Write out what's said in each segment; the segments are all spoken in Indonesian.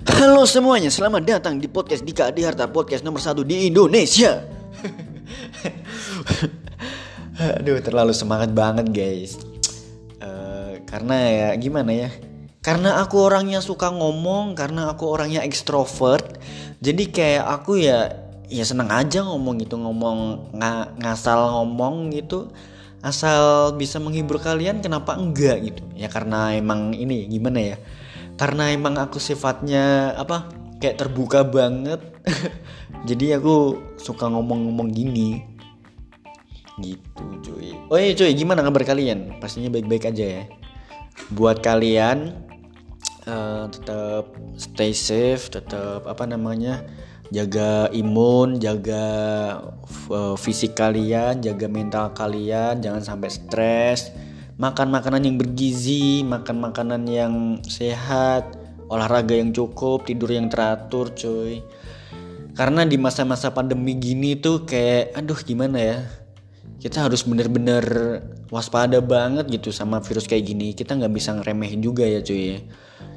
Halo semuanya, selamat datang di podcast Dika Adi Harta Podcast nomor satu di Indonesia. Aduh terlalu semangat banget guys. Uh, Karena ya gimana ya? Karena aku orangnya suka ngomong Karena aku orangnya ekstrovert Jadi kayak aku ya Ya seneng aja ngomong gitu Ngomong ng ngasal ngomong gitu. Asal bisa menghibur kalian kenapa enggak gitu? Ya karena emang ini gimana ya karena emang aku sifatnya apa kayak terbuka banget. Jadi aku suka ngomong-ngomong gini. Gitu cuy. Oh iya cuy gimana kabar kalian? Pastinya baik-baik aja ya. Buat kalian uh, tetap stay safe tetap apa namanya jaga imun jaga uh, fisik kalian jaga mental kalian jangan sampai stres makan makanan yang bergizi, makan makanan yang sehat, olahraga yang cukup, tidur yang teratur, cuy. Karena di masa-masa pandemi gini tuh kayak aduh gimana ya? Kita harus bener-bener waspada banget gitu sama virus kayak gini. Kita nggak bisa ngeremehin juga ya, cuy.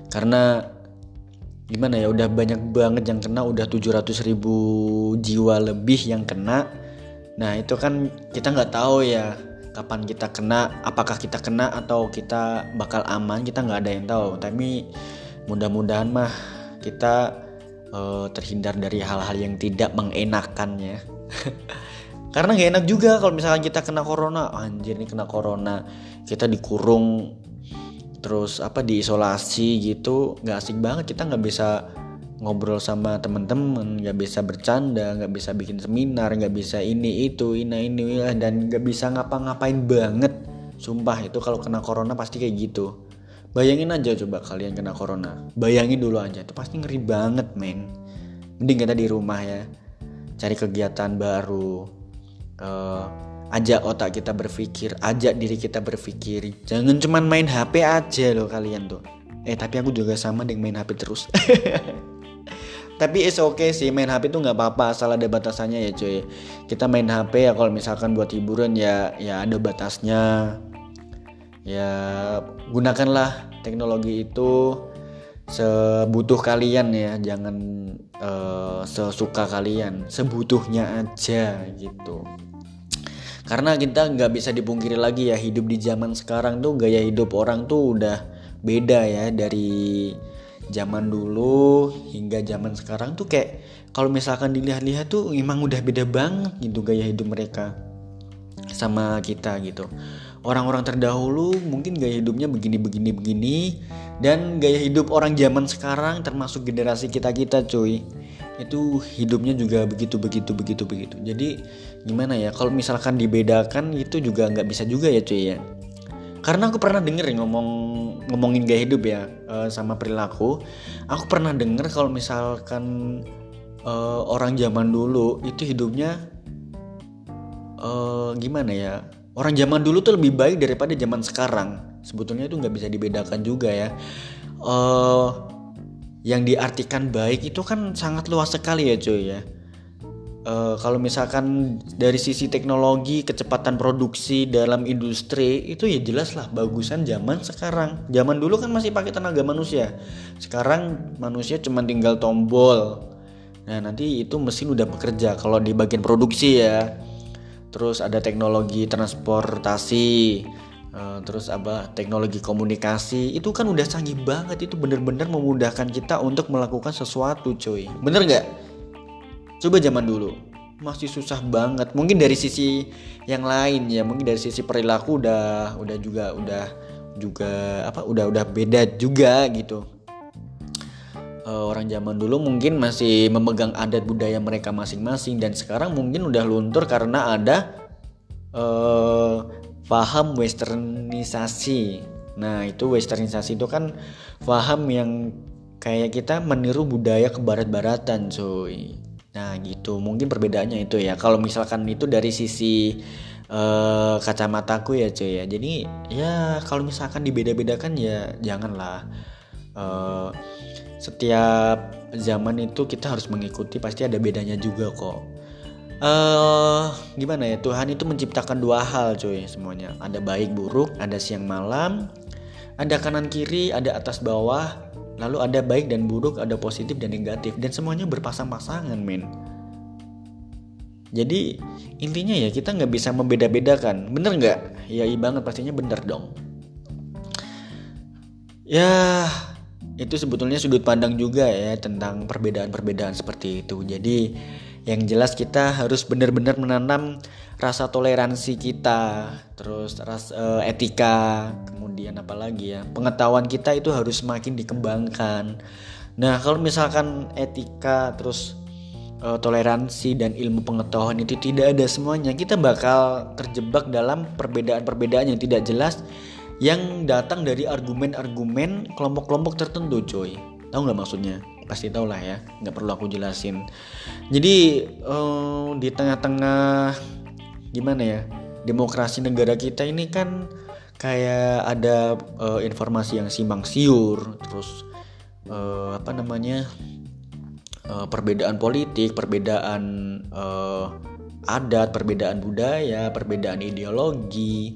Karena gimana ya udah banyak banget yang kena udah 700 ribu jiwa lebih yang kena nah itu kan kita nggak tahu ya kapan kita kena apakah kita kena atau kita bakal aman kita nggak ada yang tahu. Tapi mudah-mudahan mah kita uh, terhindar dari hal-hal yang tidak mengenakannya. Karena nggak enak juga kalau misalkan kita kena corona. Anjir nih kena corona. Kita dikurung terus apa diisolasi gitu. Nggak asik banget kita nggak bisa ngobrol sama temen-temen nggak bisa bercanda nggak bisa bikin seminar nggak bisa ini itu ini ini dan nggak bisa ngapa-ngapain banget. Sumpah itu kalau kena corona pasti kayak gitu. Bayangin aja coba kalian kena corona. Bayangin dulu aja itu pasti ngeri banget men. Mending kita di rumah ya cari kegiatan baru uh, ajak otak kita berpikir ajak diri kita berpikir. Jangan cuman main HP aja loh kalian tuh. Eh tapi aku juga sama dengan main HP terus tapi is oke okay sih main HP itu nggak apa-apa asal ada batasannya ya cuy. Kita main HP ya kalau misalkan buat hiburan ya ya ada batasnya. Ya gunakanlah teknologi itu sebutuh kalian ya jangan uh, sesuka kalian sebutuhnya aja gitu. Karena kita nggak bisa dipungkiri lagi ya hidup di zaman sekarang tuh gaya hidup orang tuh udah beda ya dari zaman dulu hingga zaman sekarang tuh kayak kalau misalkan dilihat-lihat tuh emang udah beda banget gitu gaya hidup mereka sama kita gitu. Orang-orang terdahulu mungkin gaya hidupnya begini begini begini dan gaya hidup orang zaman sekarang termasuk generasi kita kita cuy itu hidupnya juga begitu begitu begitu begitu. Jadi gimana ya kalau misalkan dibedakan itu juga nggak bisa juga ya cuy ya. Karena aku pernah denger ngomong ngomongin gaya hidup ya uh, sama perilaku. Aku pernah denger kalau misalkan uh, orang zaman dulu itu hidupnya uh, gimana ya orang zaman dulu tuh lebih baik daripada zaman sekarang. Sebetulnya itu nggak bisa dibedakan juga ya. Uh, yang diartikan baik itu kan sangat luas sekali ya cuy ya uh, kalau misalkan dari sisi teknologi kecepatan produksi dalam industri itu ya jelas lah bagusan zaman sekarang. Zaman dulu kan masih pakai tenaga manusia. Sekarang manusia cuma tinggal tombol. Nah nanti itu mesin udah bekerja kalau di bagian produksi ya. Terus ada teknologi transportasi Uh, terus apa teknologi komunikasi. Itu kan udah canggih banget itu bener-bener memudahkan kita untuk melakukan sesuatu cuy. Bener nggak coba zaman dulu. Masih susah banget. Mungkin dari sisi yang lain ya. Mungkin dari sisi perilaku udah udah juga udah juga apa udah udah beda juga gitu. Uh, orang zaman dulu mungkin masih memegang adat budaya mereka masing-masing dan sekarang mungkin udah luntur karena ada uh, paham westernisasi. Nah itu westernisasi itu kan paham yang kayak kita meniru budaya kebarat-baratan cuy Nah gitu mungkin perbedaannya itu ya. Kalau misalkan itu dari sisi uh, kacamataku ya cuy ya. Jadi ya kalau misalkan dibeda-bedakan ya janganlah. Uh, setiap zaman itu kita harus mengikuti pasti ada bedanya juga kok. Uh, gimana ya Tuhan itu menciptakan dua hal cuy semuanya. Ada baik buruk, ada siang malam, ada kanan kiri, ada atas bawah, lalu ada baik dan buruk ada positif dan negatif. Dan semuanya berpasang-pasangan men. Jadi intinya ya kita nggak bisa membeda-bedakan. Bener nggak? Ya iya banget. Pastinya bener dong. Ya itu sebetulnya sudut pandang juga ya tentang perbedaan-perbedaan seperti itu. Jadi yang jelas kita harus benar-benar menanam rasa toleransi kita terus ras uh, etika kemudian apa lagi ya pengetahuan kita itu harus semakin dikembangkan. Nah kalau misalkan etika terus uh, toleransi dan ilmu pengetahuan itu tidak ada semuanya kita bakal terjebak dalam perbedaan-perbedaan yang tidak jelas yang datang dari argumen-argumen kelompok-kelompok tertentu coy. Tahu nggak maksudnya pasti tau lah ya nggak perlu aku jelasin. Jadi uh, di tengah-tengah gimana ya demokrasi negara kita ini kan kayak ada uh, informasi yang simpang siur terus uh, apa namanya uh, perbedaan politik perbedaan uh, adat perbedaan budaya perbedaan ideologi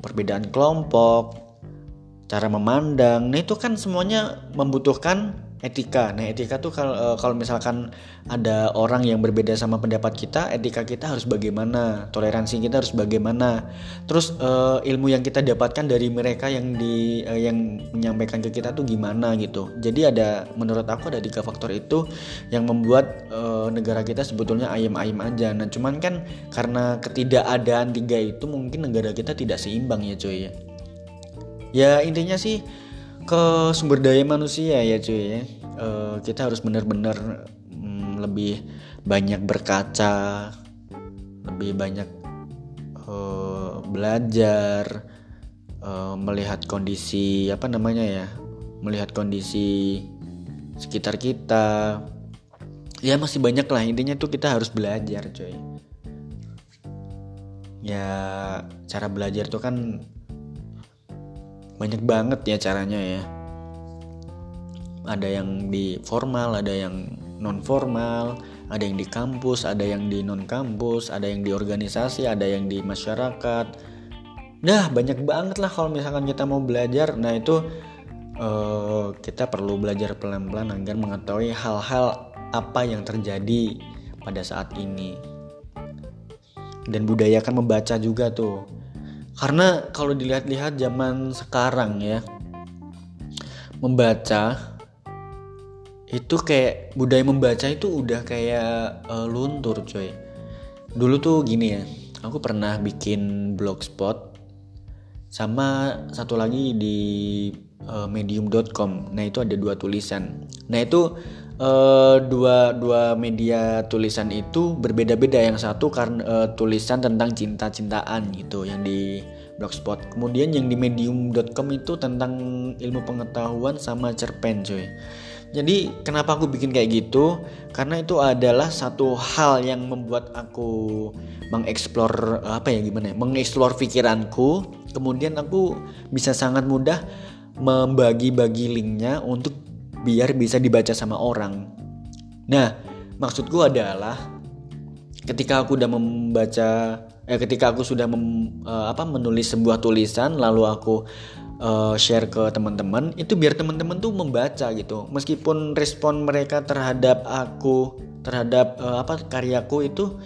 perbedaan kelompok cara memandang. Nah itu kan semuanya membutuhkan etika. Nah, etika tuh kalau uh, kalau misalkan ada orang yang berbeda sama pendapat kita, etika kita harus bagaimana, toleransi kita harus bagaimana. Terus uh, ilmu yang kita dapatkan dari mereka yang di uh, yang menyampaikan ke kita tuh gimana gitu. Jadi ada menurut aku ada tiga faktor itu yang membuat uh, negara kita sebetulnya ayam-ayam aja. Nah, cuman kan karena ketidakadaan tiga itu mungkin negara kita tidak seimbang ya, cuy ya. Ya intinya sih ke sumber daya manusia ya cuy ya. Uh, kita harus benar-benar um, lebih banyak berkaca lebih banyak uh, belajar uh, melihat kondisi apa namanya ya melihat kondisi sekitar kita. Ya masih banyak lah. Intinya tuh kita harus belajar cuy. Ya cara belajar tuh kan banyak banget ya caranya ya. Ada yang di formal ada yang non formal ada yang di kampus ada yang di non kampus ada yang di organisasi ada yang di masyarakat. Nah banyak banget lah kalau misalkan kita mau belajar. Nah itu uh, kita perlu belajar pelan-pelan agar mengetahui hal-hal apa yang terjadi pada saat ini. Dan budayakan membaca juga tuh karena kalau dilihat-lihat zaman sekarang ya membaca itu kayak budaya membaca itu udah kayak uh, luntur coy. Dulu tuh gini ya aku pernah bikin blogspot sama satu lagi di uh, medium.com nah itu ada dua tulisan. Nah itu uh, dua dua media tulisan itu berbeda-beda. Yang satu karena uh, tulisan tentang cinta-cintaan gitu yang di blogspot. Kemudian yang di medium.com itu tentang ilmu pengetahuan sama cerpen cuy. Jadi kenapa aku bikin kayak gitu? Karena itu adalah satu hal yang membuat aku mengeksplor apa ya gimana ya mengeksplor pikiranku. Kemudian aku bisa sangat mudah membagi-bagi linknya untuk biar bisa dibaca sama orang. Nah maksudku adalah ketika aku udah membaca eh, ketika aku sudah mem, uh, apa menulis sebuah tulisan lalu aku uh, share ke teman-teman itu biar teman-teman tuh membaca gitu. Meskipun respon mereka terhadap aku terhadap uh, apa karyaku itu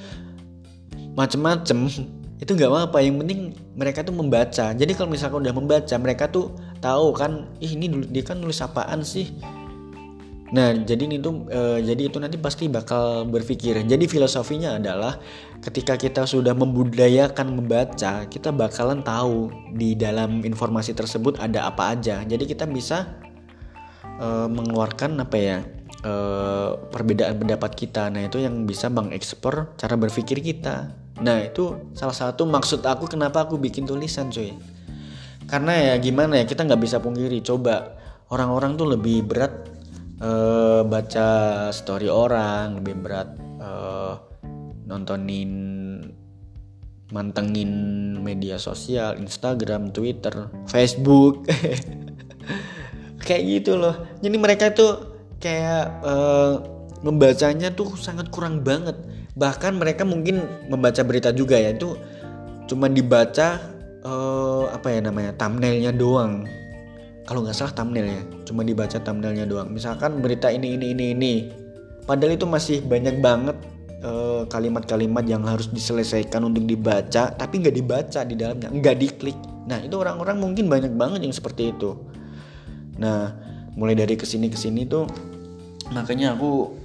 macem-macem itu nggak apa-apa. Yang penting mereka tuh membaca. Jadi kalau misalkan udah membaca mereka tuh tahu kan ih ini dia kan nulis apaan sih Nah, jadi itu e, jadi itu nanti pasti bakal berpikir. Jadi filosofinya adalah ketika kita sudah membudayakan membaca, kita bakalan tahu di dalam informasi tersebut ada apa aja. Jadi kita bisa e, mengeluarkan apa ya? E, perbedaan pendapat kita. Nah, itu yang bisa mengekspor cara berpikir kita. Nah, itu salah satu maksud aku kenapa aku bikin tulisan, cuy. Karena ya gimana ya, kita nggak bisa pungkiri. Coba orang-orang tuh lebih berat uh, baca story orang lebih berat uh, nontonin mantengin media sosial Instagram Twitter Facebook. Kayak gitu loh. Jadi mereka tuh kayak uh, membacanya tuh sangat kurang banget. Bahkan mereka mungkin membaca berita juga ya. Itu cuma dibaca uh, apa ya namanya thumbnailnya doang kalau nggak salah thumbnailnya cuma dibaca thumbnailnya doang. Misalkan berita ini ini ini ini. Padahal itu masih banyak banget eh, kalimat-kalimat uh, yang harus diselesaikan untuk dibaca tapi nggak dibaca di dalamnya nggak diklik. Nah itu orang-orang mungkin banyak banget yang seperti itu. Nah mulai dari ke sini ke sini tuh makanya aku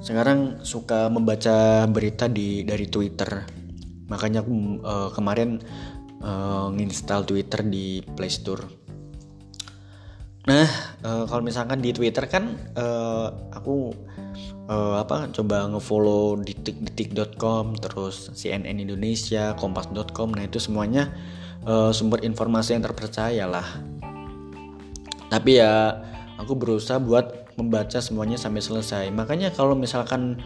sekarang suka membaca berita di dari Twitter. Makanya aku uh, kemarin uh, nginstal Twitter di Play Store Nah, uh, kalau misalkan di Twitter kan uh, aku uh, apa coba ngefollow detik detik.com terus CNN Indonesia, kompas.com. Nah, itu semuanya uh, sumber informasi yang terpercaya lah. Tapi ya aku berusaha buat membaca semuanya sampai selesai. Makanya kalau misalkan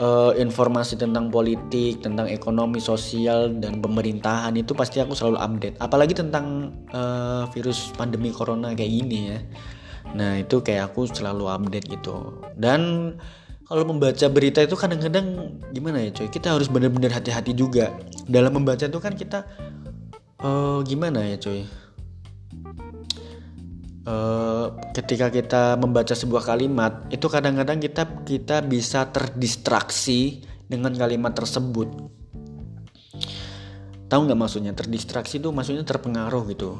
uh, informasi tentang politik, tentang ekonomi, sosial dan pemerintahan itu pasti aku selalu update. Apalagi tentang uh, virus pandemi corona kayak gini ya. Nah itu kayak aku selalu update gitu. Dan kalau membaca berita itu kadang-kadang gimana ya coy? Kita harus benar-benar hati-hati juga. Dalam membaca itu kan kita uh, gimana ya coy? Uh, ketika kita membaca sebuah kalimat itu kadang-kadang kita kita bisa terdistraksi dengan kalimat tersebut. Tahu nggak maksudnya? Terdistraksi itu maksudnya terpengaruh gitu.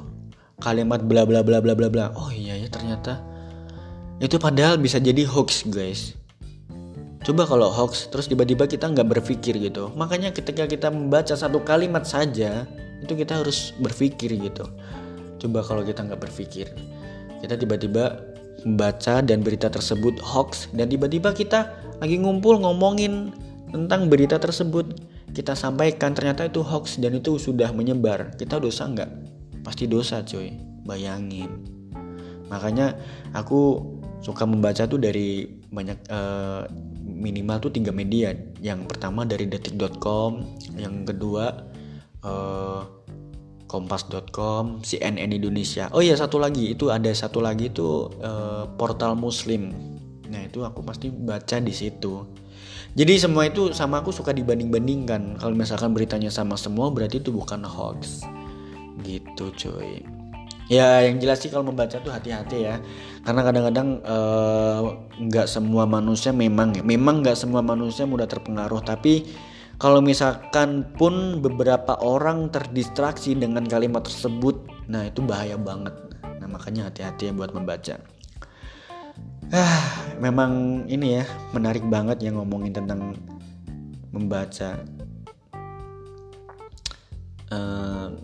Kalimat bla bla bla bla bla bla. Oh iya ya ternyata. Itu padahal bisa jadi hoax guys. Coba kalau hoax terus tiba-tiba kita nggak berpikir gitu. Makanya ketika kita membaca satu kalimat saja itu kita harus berpikir gitu. Coba kalau kita nggak berpikir kita tiba-tiba membaca dan berita tersebut hoax dan tiba-tiba kita lagi ngumpul ngomongin tentang berita tersebut. Kita sampaikan ternyata itu hoax dan itu sudah menyebar. Kita dosa nggak? Pasti dosa coy. Bayangin. Makanya aku suka membaca tuh dari banyak uh, minimal tuh tiga media. Yang pertama dari detik.com yang kedua uh, kompas.com, CNN Indonesia. Oh iya satu lagi itu ada satu lagi itu uh, portal Muslim. Nah itu aku pasti baca di situ. Jadi semua itu sama aku suka dibanding-bandingkan. Kalau misalkan beritanya sama semua berarti itu bukan hoax. Gitu cuy. Ya yang jelas sih kalau membaca tuh hati-hati ya. Karena kadang-kadang eh, nggak uh, semua manusia memang memang nggak semua manusia mudah terpengaruh tapi kalau misalkan pun beberapa orang terdistraksi dengan kalimat tersebut, nah itu bahaya banget. Nah makanya hati-hati ya buat membaca. Ah, memang ini ya menarik banget yang ngomongin tentang membaca. Uh,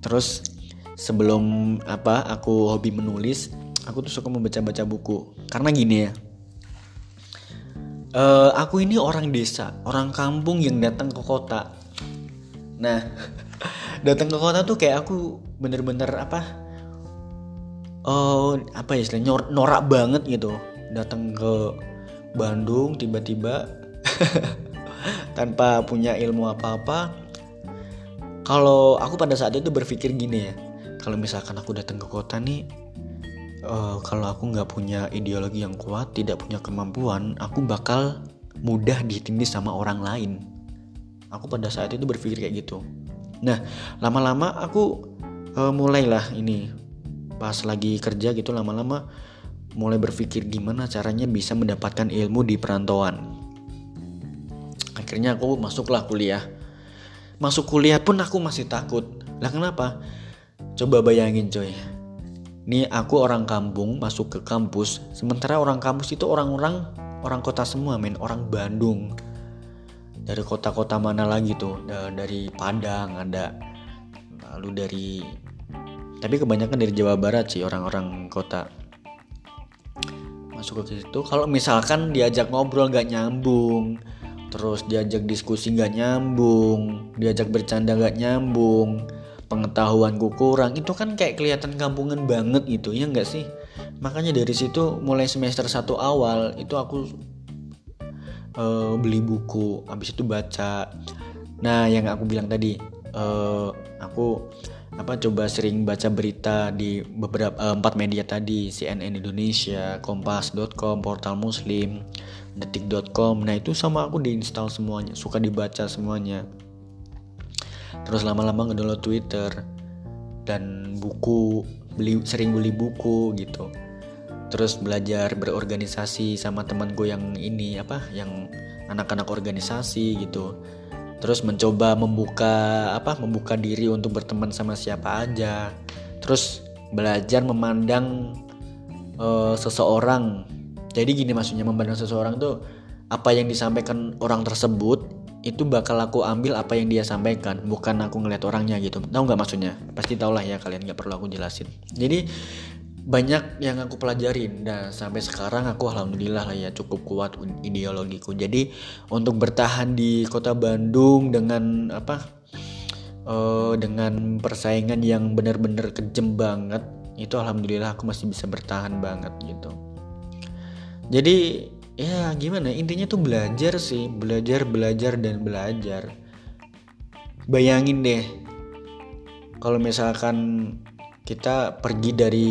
terus sebelum apa aku hobi menulis, aku tuh suka membaca-baca buku. Karena gini ya, uh, aku ini orang desa, orang kampung yang datang ke kota. Nah, datang ke kota tuh kayak aku bener-bener apa? Oh, uh, apa ya istilahnya norak banget gitu. Datang ke Bandung tiba-tiba tanpa punya ilmu apa-apa. Kalau aku pada saat itu berpikir gini ya, kalau misalkan aku datang ke kota nih, uh, kalau aku nggak punya ideologi yang kuat, tidak punya kemampuan, aku bakal mudah ditindih sama orang lain. Aku pada saat itu berpikir kayak gitu. Nah, lama-lama aku uh, mulailah ini pas lagi kerja gitu lama-lama mulai berpikir gimana caranya bisa mendapatkan ilmu di perantauan. Akhirnya aku masuklah kuliah. Masuk kuliah pun aku masih takut. Lah kenapa? Coba bayangin coy Nih aku orang kampung masuk ke kampus, sementara orang kampus itu orang-orang orang kota semua men, orang Bandung. Dari kota-kota mana lagi tuh? Dari Padang ada, lalu dari tapi kebanyakan dari Jawa Barat sih orang-orang kota. Masuk ke situ. Kalau misalkan diajak ngobrol gak nyambung. Terus diajak diskusi gak nyambung. Diajak bercanda gak nyambung pengetahuanku kurang itu kan kayak kelihatan kampungan banget gitu ya nggak sih? Makanya dari situ mulai semester satu awal itu aku uh, beli buku habis itu baca. Nah yang aku bilang tadi uh, aku apa coba sering baca berita di beberapa uh, empat media tadi CNN Indonesia Kompas.com portal Muslim detik.com nah itu sama aku diinstal semuanya suka dibaca semuanya terus lama-lama ngedownload Twitter dan buku beli sering beli buku gitu. Terus belajar berorganisasi sama teman gue yang ini apa yang anak-anak organisasi gitu. Terus mencoba membuka apa membuka diri untuk berteman sama siapa aja. Terus belajar memandang uh, seseorang. Jadi gini maksudnya memandang seseorang tuh apa yang disampaikan orang tersebut itu bakal aku ambil apa yang dia sampaikan bukan aku ngeliat orangnya gitu. Tahu nggak maksudnya? Pasti tau lah ya kalian nggak perlu aku jelasin. Jadi banyak yang aku pelajarin dan sampai sekarang aku alhamdulillah lah ya cukup kuat ideologiku. Jadi untuk bertahan di kota Bandung dengan apa uh, dengan persaingan yang benar-benar kejem banget itu alhamdulillah aku masih bisa bertahan banget gitu. Jadi ya gimana intinya tuh belajar sih belajar belajar dan belajar bayangin deh kalau misalkan kita pergi dari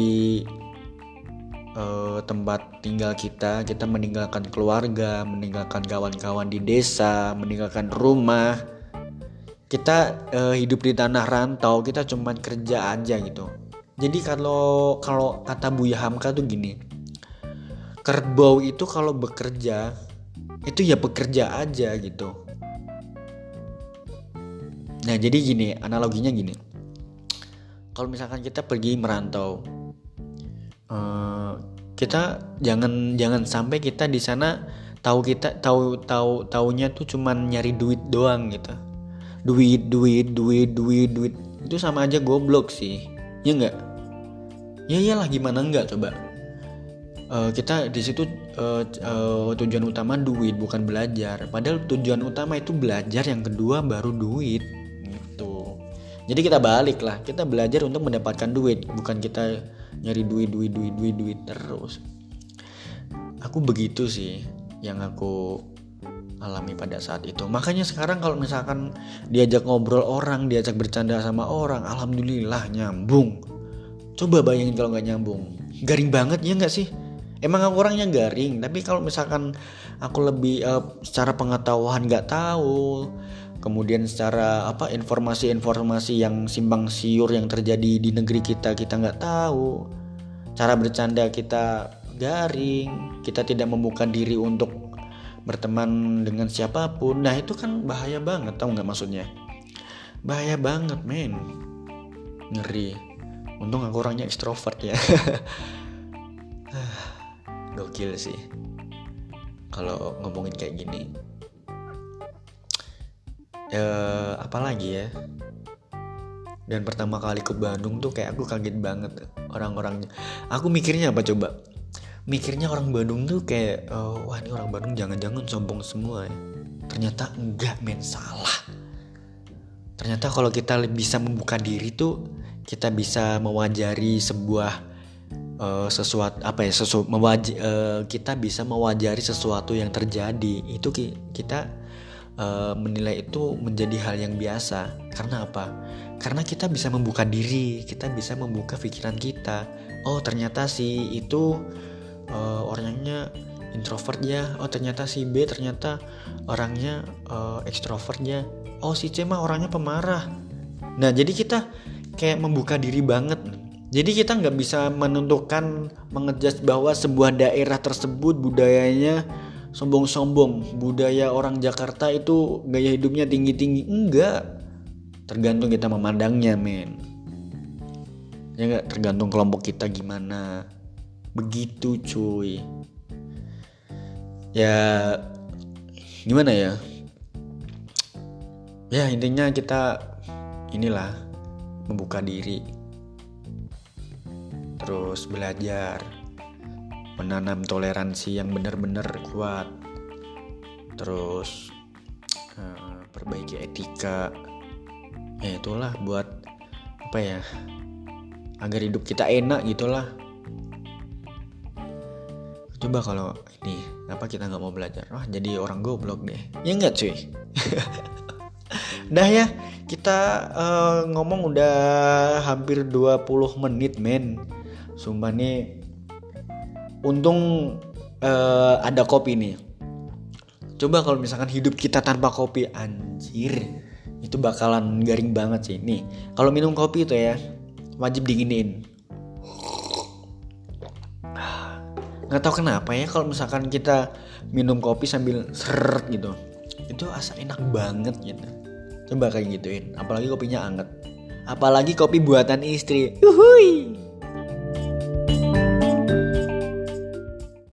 uh, tempat tinggal kita, kita meninggalkan keluarga, meninggalkan kawan-kawan di desa, meninggalkan rumah. Kita uh, hidup di tanah rantau, kita cuma kerja aja gitu. Jadi kalau kalau kata Buya Hamka tuh gini, kerbau itu kalau bekerja itu ya bekerja aja gitu. Nah jadi gini, analoginya gini. Kalau misalkan kita pergi merantau uh, kita jangan jangan sampai kita di sana tahu kita tahu tahu taunya tuh cuman nyari duit doang gitu. Duit duit duit duit duit. Itu sama aja goblok sih. Ya enggak ya iyalah gimana enggak coba uh, kita di situ uh, uh, tujuan utama duit bukan belajar. Padahal tujuan utama itu belajar yang kedua baru duit. Jadi kita balik lah kita belajar untuk mendapatkan duit. Bukan kita nyari duit duit duit duit duit terus. Aku begitu sih yang aku alami pada saat itu. Makanya sekarang kalau misalkan diajak ngobrol orang diajak bercanda sama orang alhamdulillah nyambung. Coba bayangin kalau nggak nyambung. Garing banget ya nggak sih emang aku orangnya garing tapi kalau misalkan aku lebih uh, secara pengetahuan nggak tahu kemudian secara apa informasi-informasi yang simbang siur yang terjadi di negeri kita kita nggak tahu. Cara bercanda kita garing kita tidak membuka diri untuk berteman dengan siapa pun. Nah itu kan bahaya banget tau nggak maksudnya? Bahaya banget men. Ngeri. Untung aku orangnya ekstrovert ya gokil sih. Kalau ngomongin kayak gini. Uh, apalagi ya? Dan pertama kali ke Bandung tuh kayak aku kaget banget. Orang-orangnya aku mikirnya apa coba? Mikirnya orang Bandung tuh kayak uh, wah ini orang Bandung jangan-jangan sombong semua ya. Ternyata enggak men salah. Ternyata kalau kita bisa membuka diri tuh kita bisa mewajari sebuah uh, sesuatu apa ya sesu, mewaj, uh, kita bisa mewajari sesuatu yang terjadi itu kita uh, menilai itu menjadi hal yang biasa. Karena apa? Karena kita bisa membuka diri, kita bisa membuka pikiran kita. Oh ternyata si itu uh, orangnya introvert ya. Oh ternyata si B ternyata orangnya uh, ekstrovert ya. Oh si C mah orangnya pemarah. Nah jadi kita kayak membuka diri banget. Jadi kita nggak bisa menentukan mengejas bahwa sebuah daerah tersebut budayanya sombong-sombong. Budaya orang Jakarta itu gaya hidupnya tinggi-tinggi. Enggak. Tergantung kita memandangnya men. Ya enggak tergantung kelompok kita gimana. Begitu cuy. Ya gimana ya? Ya intinya kita inilah membuka diri terus belajar. Menanam toleransi yang benar-benar kuat. Terus uh, perbaiki etika. Ya itulah buat apa ya agar hidup kita enak gitulah. Coba kalau ini apa kita nggak mau belajar? Wah jadi orang goblok deh. Ya nggak cuy? Dah ya, kita uh, ngomong udah hampir 20 menit men Sumpah nih untung uh, ada kopi nih. Coba kalau misalkan hidup kita tanpa kopi anjir itu bakalan garing banget sih. Nih kalau minum kopi itu ya wajib dinginin nggak tahu kenapa ya kalau misalkan kita minum kopi sambil seret gitu. Itu asa enak banget gitu. Coba kayak gituin apalagi kopinya anget. Apalagi kopi buatan istri. Yuhui.